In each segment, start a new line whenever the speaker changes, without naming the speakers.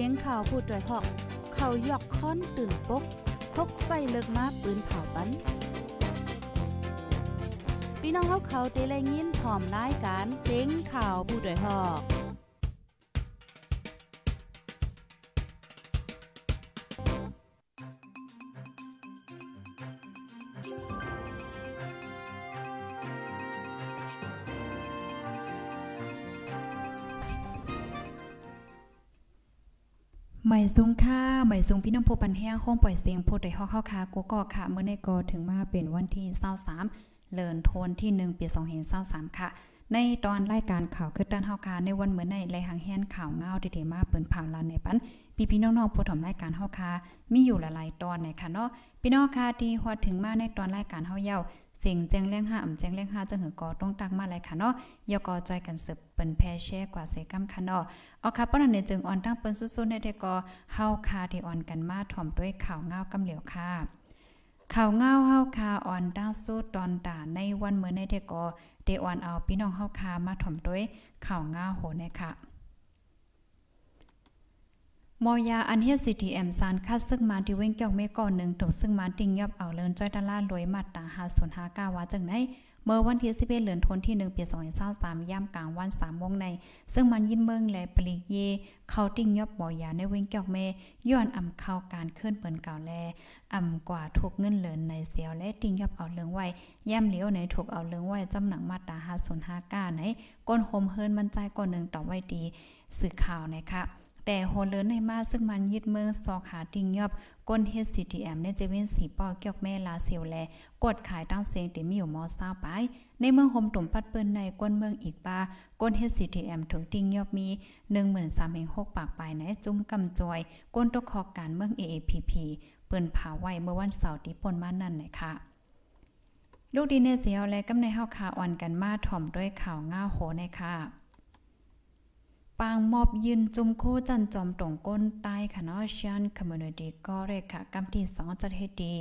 สียงข่าวพูดด้วยหอก เขายอกค้อนตื่นปกพกใส่เลิกมาปืนเผาปันพี่น้องเขาเขาเตะแรงยินพร้อมรายการเสียงข่าวผู้ด้วยหอก
ใหม่สูงค่าใหม่สูงพี่น้องผู้ปันแห้งห้องปล่อยเสียงพูดได้ฮอกเข้าค่ะกูก็ค่ะ เมื่อในกอถึงมาเป็นวันที่23เลินโทนที่ 1 ปี2523ค่ะ ในตอนรายการข่าวคือด้านเฮาคาในวันเหมือนในไรหางแฮนข่าวเงาที่เดมาเปิ้นผ่านลานในปันพี่พี่น้องๆผู้ถมรายการเฮาคามีอยู่หลายๆตอนในค่ะเนาะพี่น้องค่ะที่ฮอดถึงมาในตอนรายการเฮาเย้า สิ่งแจ้งแรงห้าอ่ำแจ้งแรงห้าจะหือกอต้องตักมาเลยค่ะเนาะยกอจอยกันสืบเปิ้นแพแช่กว่าเสกำค่ะเนาะเอาค่ะป้อนในจึงออนตั้งเปิ้นสุดๆในเดกอเฮาคาที่ออนกันมาถ่อมด้วยข่าวเงากำเหลียวค่ะข่าวเงาเฮาคาออนตั้งสู้ตอนตาในวันเมื่อในเดกอเดออนเอาพี่น้องเฮาคามาถ่อมด้วยข่าวเงาโหในค่ะ มอยาอันเฮสซีทีเอ็มซานคัดซึ่งมาที่เว้งเกี่ยวเมก่อนหนึ่งถูกซึ่งมาติงยอบเอาเลินจ้อยดอลลาร์รวยมาตาหาส่วนหากาว่าจังไหนเมื่อวันที่11เดือนธันวาคม1ปี2023ย่ำกลางวัน3โมงใน ซึ่งมันยินเมืองและปลีกเย เขาติ่งยอบบอยาในเว้งเกี่ยวเมย้อนอำเข้าการเคลื่อนเปิ้นเก่าแลอำกว่าถูกเงินเหลินในเสียวและติ่งยอบเอาเลืองไว้ย่ำเหลียวในถูกเอาเลืองไว้จำหนังมาตาหาส่วนหากาไหนก้นโฮมเฮิรนมันใจก่อนหนึ่งต่อไว้ดีสื่อข่าวนะคะ แต่โฮเลินในมาซึ่งมันยึดเมืองซอกหาติงยอบก้น HCTM ในเจเวนสีปอเกี่ยวแม่ลาเซียวแลกดขายตั้งเสียงติมีอยู่มอซาไปในเมืองโฮมตุ่มปัดเปิ้นในก้นเมืองอีกปาก้น HCTM ถึงติงยอบมี13,6ปากปลายในจุ้มกำจอยก้นตกคอการเมือง AAPP เปิ้นผาไว้เมื่อวันเสาร์ที่ปนมานั่นนะคะลูกดีเนเซียวและกำในเฮาคาอ่อนกันมาถ่อมด้วยข่าวง่าโหในค่ะ ปางมอบยืนจุมโคจันจอมตรงก้นใต้ค่ะเนาะชันคอมมูนิตี้ก็เรค่ะกำที่2จัดเฮดี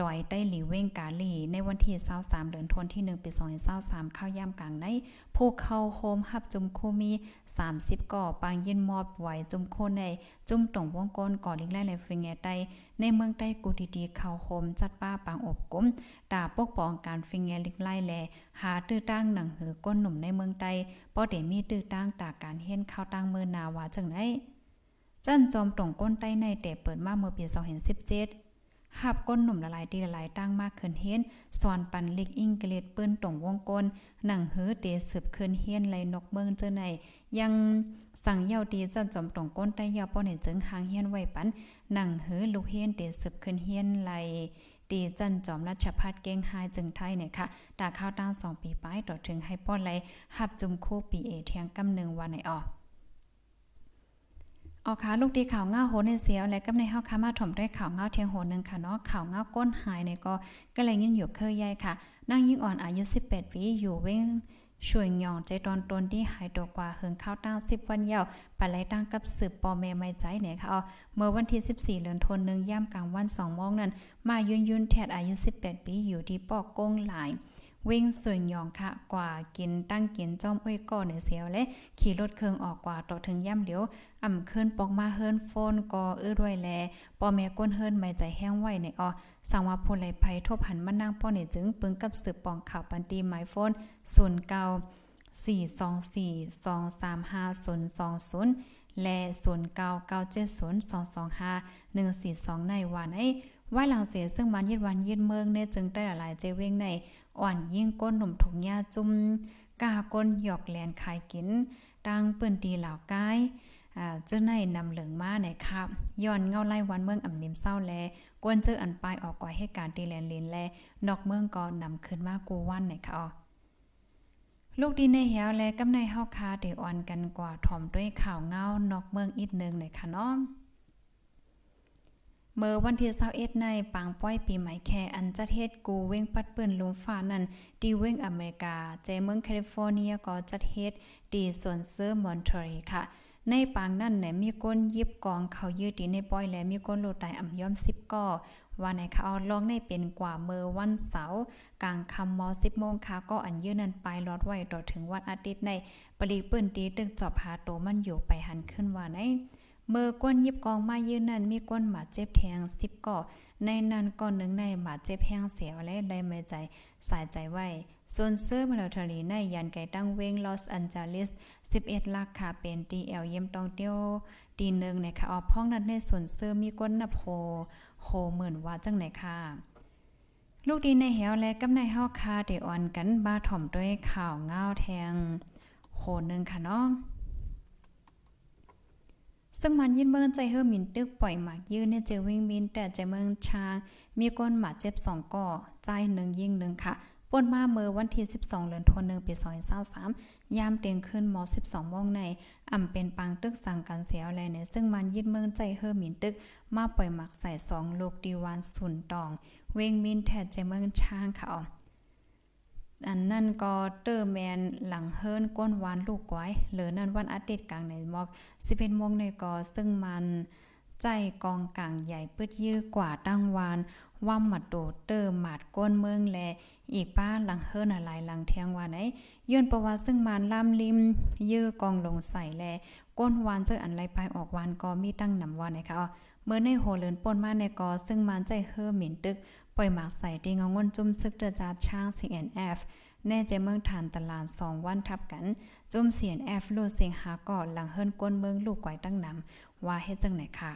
ลอยใต้หลีเว้งกาลีในวันที่23เดือนธันวาคมที่1ปี2023เข้าย่ำกลางในผู้เข้าโฮมฮับจุมโคมี 30 ก่อปางยินมอบไหวจุมโคใน จุมตรงวงกลก่อลิงไล่ในฟิงแงใต้ในเมืองใต้กูดีๆเข้าโฮมจัดป้าปางอบกุมตาปกป้องการฟิงแงลิงไล่แลหาตื้อตั้งหนังหือก้นหนุ่มในเมืองใต้ป้อเดมีตื้อตั้งตาการเฮ็นเข้าตั้งเมือนาวาจังไดจันจอมตรงก้นใต้ในแต่เปิดมาเมื่อปี2017 หับก้นหนุ่มละลายตีละลายตั้งมากขึ้นเฮียนสอนปันเล็กอิงเกเลดเปิ้นตรงวงกลหนังเฮือเตสืบขึ้นเฮียนไหลนกเมืองเจอไหนยังสั่งเย่าตีจันจอมตรงก้นใต้ยาป้อนเห็นจึงหางเฮียนไว้ปันหนังเฮือลูกเฮียนเตสืบขึ้นเฮียนไหลตีจันจอมรัชพัฒเก้งหายจึงไทยเนี่ยค่ะตาข้าวตั้งสองปีป้ายต่อถึงให้ป้อนไหลหับจุมคู่ปีเอเทียงกำหนึ่งวันในออ กออค่ะลูกดีข่าวเงาโหในเสียวและกับในเฮาค่ะมาถมด้วยข่าวเงาเทียงโหนึงค่ะเนาะข่าวเงาก้นหายเนี่ยก็ก็เลยยินอยู่เคยใหญ่ค่ะนางยิ่งอ่อนอายุ 18ปีอยู่เว้งช่วยหย่องใจตอนตนที่หายตัวกว่าเฮิงข้าวตั้ง10 วันยาวไปไล่ตั้งกับสืบปอแม่ไม่ใจเนี่ยค่ะเมื่อวันที่ 14เดือนธันวาคมย่ำกลางวัน2โมงนั้น มายุนยุนแทดอายุ 18 ปีอยู่ที่ปอกกงหลาย วิ่งสวยยองค่ะกว่ากินตั้งกินจ้อมอ้อยก่อในเสียวและขี่รถเครื่องออกกว่าต่อถึงย่ำเดียวอ่ำขึ้นปอกมาเฮิรนโฟนกอเอื้อด้วยแลปอแม่ก้นเฮิรนไม่ใจแห้งไหวในออสังว่าผู้ไหลภัยทบหันมานั่งป้อในจึงปึงกับสืบปองข่าวปันตีหมายโฟน0 9 4 2 4 2 3 5 0 2 0และ0 9 9 7 0 2 2 5 1 4 2ในวันไอ้ว่าหลังเสียซึ่งมันยึดวันยึดเมืองเนี่ยจึงได้หลายเจเวงใน อ่อนยิ่งก้นหนุ่มถุงยาจุ่มกาก้นหยอกแลนขายกินตังเปิ้นตีเหล่ากายอ่าเจ้าในนำเหลืองมาในครับย้อนเงาไล่วันเมืองอ่ำนิมเศร้าแลกวนเจออันปลายออกกว่าเหตุการณ์ตีแลนเลนแลนอกเมืองก็นำขึ้นมากูวันในค่ะลูกดีในเหวและกำในเฮาคาเดอ่อนกันกว่าถ่อมด้วยข่าวเงานอกเมืองอีกนึงในค่ะเนาะ เมื่อวันที่21ในปางป้อยปีใหม่แคอันจัดเฮ็ดกูเว้งปัดเปิ้นลมฟ้านั้นดีเว้งอเมริกาใจเมืองแคลิฟอร์เนียก็จัดเฮ็ดดีส่วนเซอร์มอนทรีค่ะ ในปางนั้นเนี่ยมีก้นยิบกองเขายืดดีในป้อยและมีก้นโลตายอ่ำย่อม10ก่อว่าในเขาลองในเป็นกว่าเมื่อวันเสาร์กลางคำมอ10โมงค่ะก็อันยืนนั้นไปลอดไว้ต่อถึงวันอาทิตย์ในปรีเปิ้นตีตึกจอบหาโตมันอยู่ไปหันขึ้นว่าใน เมื่อก้นยิบกองมายืนนั้นมีก้นหมาเจ็บแทง10ก่อในนั้นก่อนหนึ่งในหมาเจ็บแห้งเสียวและได้ไม่ใจสายใจไว้ ส่วนเซอร์มิลิเทอรีในยันไก่ตั้งเวงลอสแอนเจลิส 11ลักค่ะเป็น DL เยี่ยมตองเตียวตีหนึ่งในะคะออกพ้องนั้นในส่วนเซอร์มีก้นนับโฮโฮเหมือนว่าจังไหนค่ะ ลูกดีในเหวและกำในเฮาคาเดออนกันบาถ่อมด้วยข่าวเงาแทงโหนึงค่ะเนาะ ซึ่งมันยินเบิ่งใจเฮอหมินตึกปล่อยหมากยืนเนี่ยเจอวิ่งมินแต่ใจเมืองช้าง มีก้นหมาเจ็บสองก่อใจหนึ่งยิ่งหนึ่งค่ะป่นมาเมื่อวันที่ 12เดือนธันวาคมปี2023ยามเต็งขึ้นม12โมงในอ่ำเป็นปังตึกสั่งกันเสียแลในซึ่งมันยินเมืองใจเฮอหมินตึก มาปล่อยหมักใส่สองลูกดีวานสุนตอง เวงมินแทดใจเมืองช้างค่ะอั อันนั่นก็เตอร์แมนหลังเฮิรนก้นวานลูกก้อยเหลือนั่นวันอาทิตย์กลางในมอก11โมงในกอซึ่งมันใจกองกลางใหญ่ปืดยื้อกว่าตั้งวานว่ามัดโดเตอร์หมาดก้นเมืองแล อีกป้าหลังเฮิรนอะไรหลังเทียงวานไหนย้อนประวัติซึ่งมันล่ำลิม ยื้อกองลงใส่แล ก้นวานเจออันไรไปออกวานก็มีตั้งนำวานนะคะเมื่อในโหเลินป่นมาในกอซึ่งมันใจเฮอหมิ่นตึก ปล่อยหมากใส่ดีงงนจุ่มซึกเจอจาช่าง CNF แน่ใจเมืองฐานตลาดสองวันทับกัน จุ่ม CNF ลูเสียงหาก่อนหลังเฮิรนก้นเมืองลูกไกวตั้งนำว่าเฮ็ดจังไหนค่ะ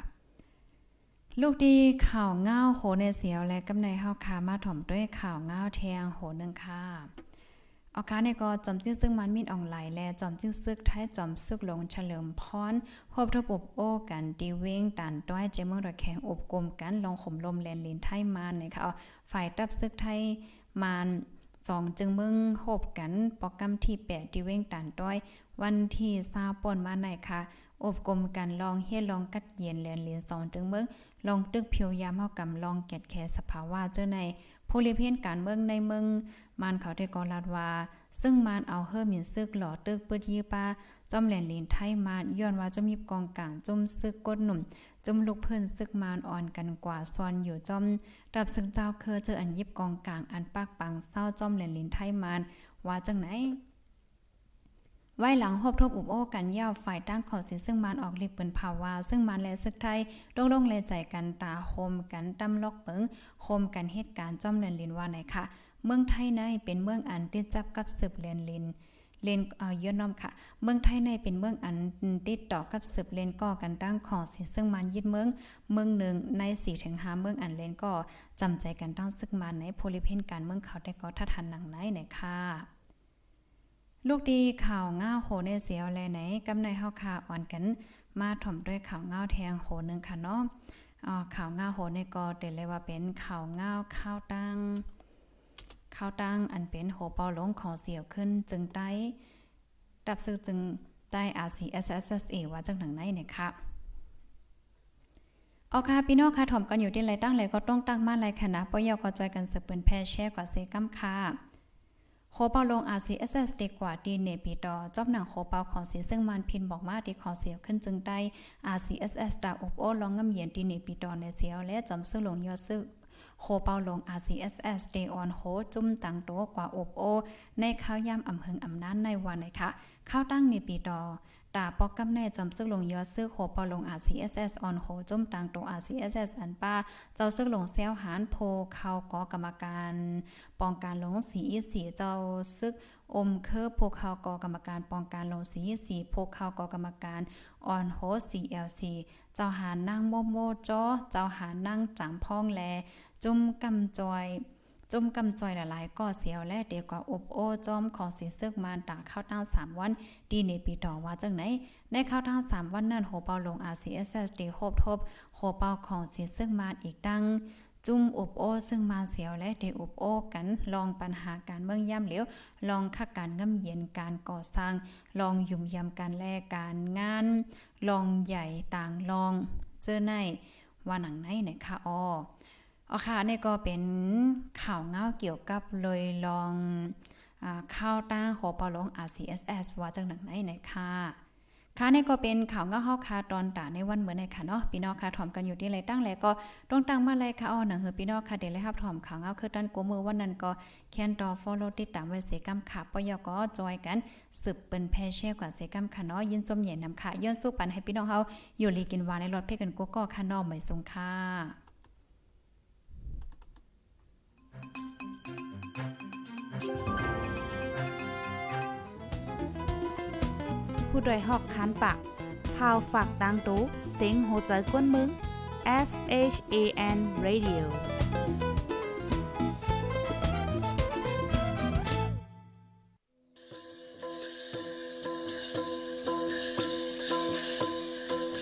ลูกดีข่าวเงาโหในเสียวและกำในเฮาคามาถ่อมด้วยข่าวเงาแทงโหนึงค่ะ เอากาในก็จอมจิ้งซึกมันมีนอ่องไหลและจอมจิ้งซึกท้ายจอมซึกลงเฉลิมพรพบทบอบโอ้กันดีเว้งตันต้อยเจมองระแขงอบกลมกันลองข่มลมแลนลินไทยมานนะคะฝ่ายตับซึกไทยมานสองจึงมึงโหบกันโปรแกรมที่แปดดีเว้งตันต้อยวันที่ซาป่นมาไหนค่ะ อบกลมกันลองเฮ็ดลองกัดเย็นแลนเลียนสองจึงเมืองลองตึกเพียวยามเฮากำลองแกดแคสภาวะเจ้าในผู้เลียเพียนการเมืองในเมืองมันเขาได้กอลาดว่า ซึ่งมานเอาเฮอมินซึกหล่อตึกปืดยีปาจอมแหลนลินไทยมาย้อนว่าจมีกองกลางจุ่มซึกกดหนุ่มจุ่มลูกเพิ่นซึกมานอ่อนกันกว่าซอนอยู่จอมดับซึกเจ้าเคอเจออันยิบกองกลางอันปากปังเศร้าจอมแหลนลินไทยมานว่าจังไหน ไว้หลังหบทบอุบโอ้กันย่าฝ่ายตั้งขอสินซึ่งมันออกล็กเปินภาวา ซึ่งมันและซึกไทยลงลงเลใจกันตาโฮมกันตำลอกเปิงโฮมกันเหตุการณ์จอมแหลนลินว่าไหนค่ะ เมืองไทยในเป็นเมืองอันติดจับกับสืบเลนลินเลนเอ่อยอน้อมค่ะ เมืองไทยในเป็นเมืองอันติดต่อกับสืบเลนก่อกันตั้งของสินซึ่งมันยึดเมืองเมืองหนึ่งใน4ถึง5เมืองอันเลนก็จำใจกันตั้งซึกมันในโพลิเพนการเมืองเขาได้ก็ทัทันหนังไหนไหนค่ะ ลูกดีข่าวง่าโหในเสียวแลไหนกำในเฮาค่ะอ่อนกันมาถ่อมด้วยข่าวง่าแทงโหนึงค่ะเนาะอ่าข่าวง่าโหในก็เต็เลยว่าเป็นข่าวง่าข้าวตั้งข้าวตั้งอันเป็นโหเปาลงของเสียวขึ้นจึงได้ดับซื้อจึงได้ RCSSA ว่าจังหนังไหนเนี่ยค่ะเอาค่ะพี่น้องค่ะถ่อมกันอยู่ที่ไรตั้งไรก็ต้องตั้งมาไรค่ะนะปอยอก็จอยกันสืบเปิ้นแพร่แช่กว่าเซกัมค่ะ โคเปาลง RCSS ดีกว่าดีเนปีดอจอบหนังโคเปาของสีซึ่งมันพินบอกมาดีขอเสียขึ้นจึงได้อาซีเอสเอสดาอบโอลองงำเย็นดีเนปีดอในเสียวและจอมซึ่งลงยอดซึกโคเปาลง RCSS Day on โฮจุ่มตังโตกว่าอบโอ ในข้าวยามอำเพิงอำนาจในวันไหนคะข้าวตั้งในปีดอ ตาปอกกำแน่จอมซึกลงยอดซึกโคเปาลง RCSS on โฮจุ่มตังโต RCSS อันป้า เจ้าซึกลงเซลหานโพเข้ากอกรรมการป้องการลงสีสีเจ้าซึกอมเคอพวกเขากอกรรมการป้องการลงสีสีพวกเขากอกรรมการออนโฮ CLC เจ้าหานั่งโมโมจอเจ้าหานั่งจามพ้องแลจุ่มกำจอย จุ่มกำจอยหลายๆก็เสียวและเดียวก็อบโอจอมของสีเซึกมานตาเข้าตั้ง3วัน ดีในปีต่อว่าจังไหนในเข้าตั้ง3วันนั้นโหเปาลง RCSS ดีโฮบทบโหเปาของสีเซึกมานอีกดังจุ่มอบโอซึ่งมาเสียวและเดอบโอกันลองปัญหาการเมืองย่ำเหลวลองคักการง่ำเย็นการก่อสร้าง ลองยุ่มยำการแลกการงาน ลองใหญ่ต่างลอง เจอในว่าหนังไหนไหนคะอ้อ อ๋อค่ะนี่ก็เป็นข่าวเงาเกี่ยวกับเลยลองอข้าวต้าหอปลง RCSS ว่าจังหนังไหนไหนค่ะค่ะนี่ก็เป็นข่าวเงาเฮาคาตอนตาในวันเหมือนในค่ะเนาะพี่น้องค่ะถ่อมกันอยู่ที่ไรตั้งแล้วก็ตรงตั้งมาเลยค่ะอ้อหนังเฮอพี่น้องค่ะเดี๋ยวเลยครับถ่อมข่าวเงาคือตันกูมือวันนั้นก็แคนดอ follow ติดตามไว้เสกำค่ะปยก็จอยกันสืบเป็นแพเช่กว่าเสกำค่ะเนาะยินจมเหย็นนำค่ะย้อนสู้ปันให้พี่น้องเฮาอยู่ลีกินวานในรถเพ่กันกูก็ค่ะน้อมไม่สงค่ะ
ผู้ดยหอกคานปากพาวฝากดังตู้เซ็งโหใจกวนมึง S H A N Radio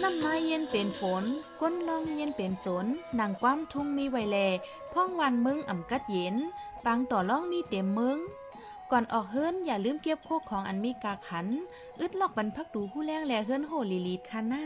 น้ำไม้เย็นเป็นฝน ก้นลองเย็นเป็นสนนางความทุ่งมีไวแล พ่องวันมึงอ่ำกัดเย็น ปังต่อล่องมีเต็มมึง ก่อนออกเฮิรนอย่าลืมเก็บโคกของอันมีกาขัน อึดลอกบรรพักดูผู้แรงแลเฮิรนโหลีลีดคาหน้า